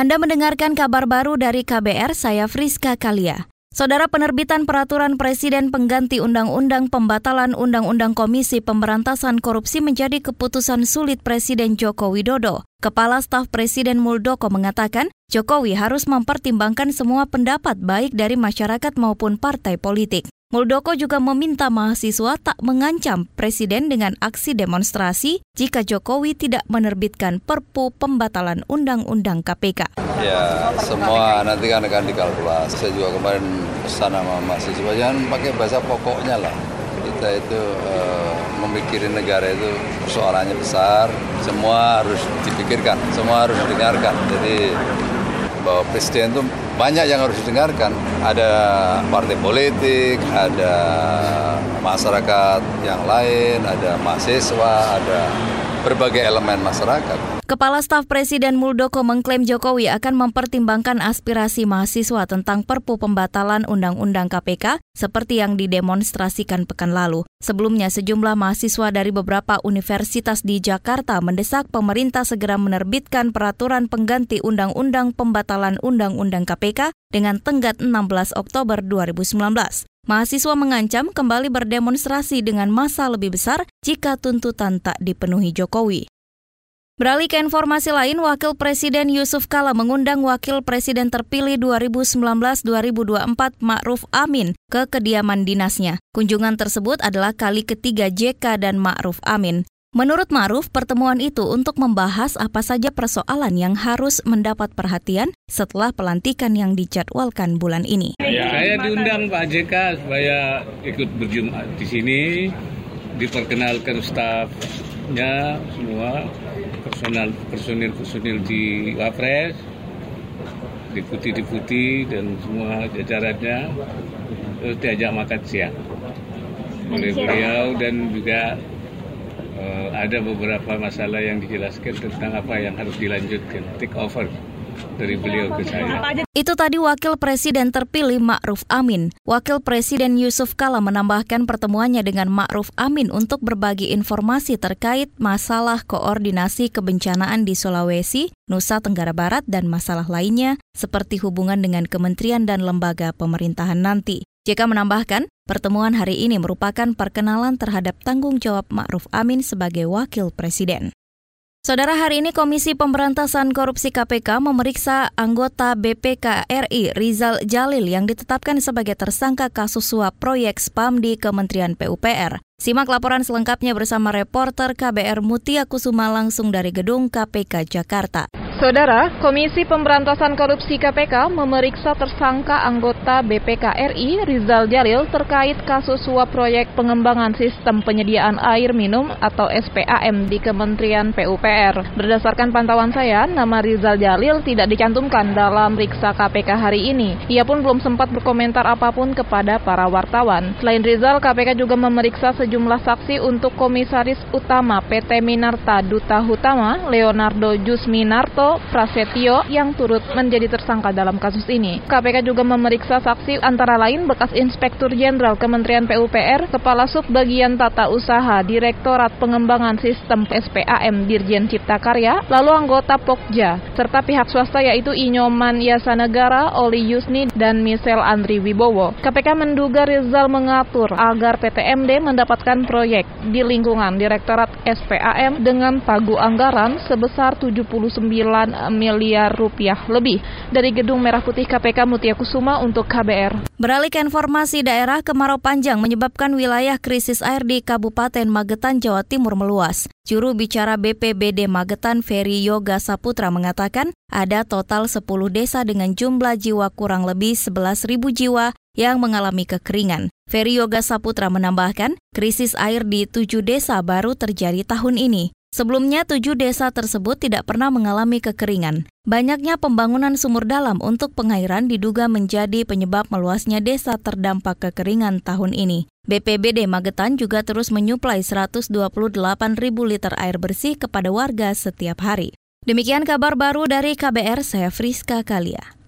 Anda mendengarkan kabar baru dari KBR, saya Friska Kalia. Saudara penerbitan peraturan Presiden pengganti Undang-Undang Pembatalan Undang-Undang Komisi Pemberantasan Korupsi menjadi keputusan sulit Presiden Joko Widodo. Kepala Staf Presiden Muldoko mengatakan, Jokowi harus mempertimbangkan semua pendapat baik dari masyarakat maupun partai politik. Muldoko juga meminta mahasiswa tak mengancam Presiden dengan aksi demonstrasi jika Jokowi tidak menerbitkan perpu pembatalan Undang-Undang KPK. Ya, semua nanti kan akan dikalkulasi. Saya juga kemarin pesan sama mahasiswa, jangan pakai bahasa pokoknya lah. Kita itu uh, memikirin negara itu persoalannya besar, semua harus dipikirkan, semua harus didengarkan. Jadi bahwa presiden itu banyak yang harus didengarkan. Ada partai politik, ada masyarakat yang lain, ada mahasiswa, ada berbagai elemen masyarakat. Kepala Staf Presiden Muldoko mengklaim Jokowi akan mempertimbangkan aspirasi mahasiswa tentang perpu pembatalan Undang-Undang KPK seperti yang didemonstrasikan pekan lalu. Sebelumnya, sejumlah mahasiswa dari beberapa universitas di Jakarta mendesak pemerintah segera menerbitkan peraturan pengganti Undang-Undang Pembatalan Undang-Undang KPK dengan tenggat 16 Oktober 2019. Mahasiswa mengancam kembali berdemonstrasi dengan masa lebih besar jika tuntutan tak dipenuhi Jokowi. Beralih ke informasi lain, Wakil Presiden Yusuf Kala mengundang Wakil Presiden terpilih 2019-2024 Ma'ruf Amin ke kediaman dinasnya. Kunjungan tersebut adalah kali ketiga JK dan Ma'ruf Amin. Menurut Ma'ruf, pertemuan itu untuk membahas apa saja persoalan yang harus mendapat perhatian setelah pelantikan yang dijadwalkan bulan ini. Ya, saya diundang Pak JK supaya ikut berjumat di sini, diperkenalkan stafnya semua, personal personil personil di Wapres diputi-diputi dan semua jajarannya terus diajak makan siang. Oleh beliau dan juga uh, ada beberapa masalah yang dijelaskan tentang apa yang harus dilanjutkan take over dari beliau ke saya. Itu tadi Wakil Presiden terpilih Ma'ruf Amin. Wakil Presiden Yusuf Kala menambahkan pertemuannya dengan Ma'ruf Amin untuk berbagi informasi terkait masalah koordinasi kebencanaan di Sulawesi, Nusa Tenggara Barat, dan masalah lainnya seperti hubungan dengan kementerian dan lembaga pemerintahan nanti. JK menambahkan, pertemuan hari ini merupakan perkenalan terhadap tanggung jawab Ma'ruf Amin sebagai wakil presiden. Saudara hari ini Komisi Pemberantasan Korupsi KPK memeriksa anggota BPK RI Rizal Jalil yang ditetapkan sebagai tersangka kasus suap proyek spam di Kementerian PUPR. Simak laporan selengkapnya bersama reporter KBR Mutia Kusuma langsung dari gedung KPK Jakarta. Saudara, Komisi Pemberantasan Korupsi KPK memeriksa tersangka anggota BPK RI Rizal Jalil terkait kasus suap proyek pengembangan sistem penyediaan air minum atau SPAM di Kementerian PUPR. Berdasarkan pantauan saya, nama Rizal Jalil tidak dicantumkan dalam riksa KPK hari ini. Ia pun belum sempat berkomentar apa pun kepada para wartawan. Selain Rizal, KPK juga memeriksa sejumlah saksi untuk Komisaris Utama PT Minarta Duta Hutama, Leonardo Jusminarto Prasetyo yang turut menjadi tersangka dalam kasus ini. KPK juga memeriksa saksi antara lain bekas Inspektur Jenderal Kementerian PUPR, Kepala Subbagian Tata Usaha, Direktorat Pengembangan Sistem SPAM Dirjen Cipta Karya, lalu anggota Pokja, serta pihak swasta yaitu Inyoman Yasa Negara, Oli Yusni, dan Michelle Andri Wibowo. KPK menduga Rizal mengatur agar PTMD mendapatkan proyek di lingkungan Direktorat SPAM dengan pagu anggaran sebesar 79 miliar rupiah lebih. Dari Gedung Merah Putih KPK Mutia Kusuma untuk KBR. Beralih ke informasi daerah, kemarau panjang menyebabkan wilayah krisis air di Kabupaten Magetan, Jawa Timur meluas. Juru bicara BPBD Magetan Ferry Yoga Saputra mengatakan ada total 10 desa dengan jumlah jiwa kurang lebih 11.000 jiwa yang mengalami kekeringan. Ferry Yoga Saputra menambahkan, krisis air di tujuh desa baru terjadi tahun ini. Sebelumnya, tujuh desa tersebut tidak pernah mengalami kekeringan. Banyaknya pembangunan sumur dalam untuk pengairan diduga menjadi penyebab meluasnya desa terdampak kekeringan tahun ini. BPBD Magetan juga terus menyuplai 128 ribu liter air bersih kepada warga setiap hari. Demikian kabar baru dari KBR, saya Friska Kalia.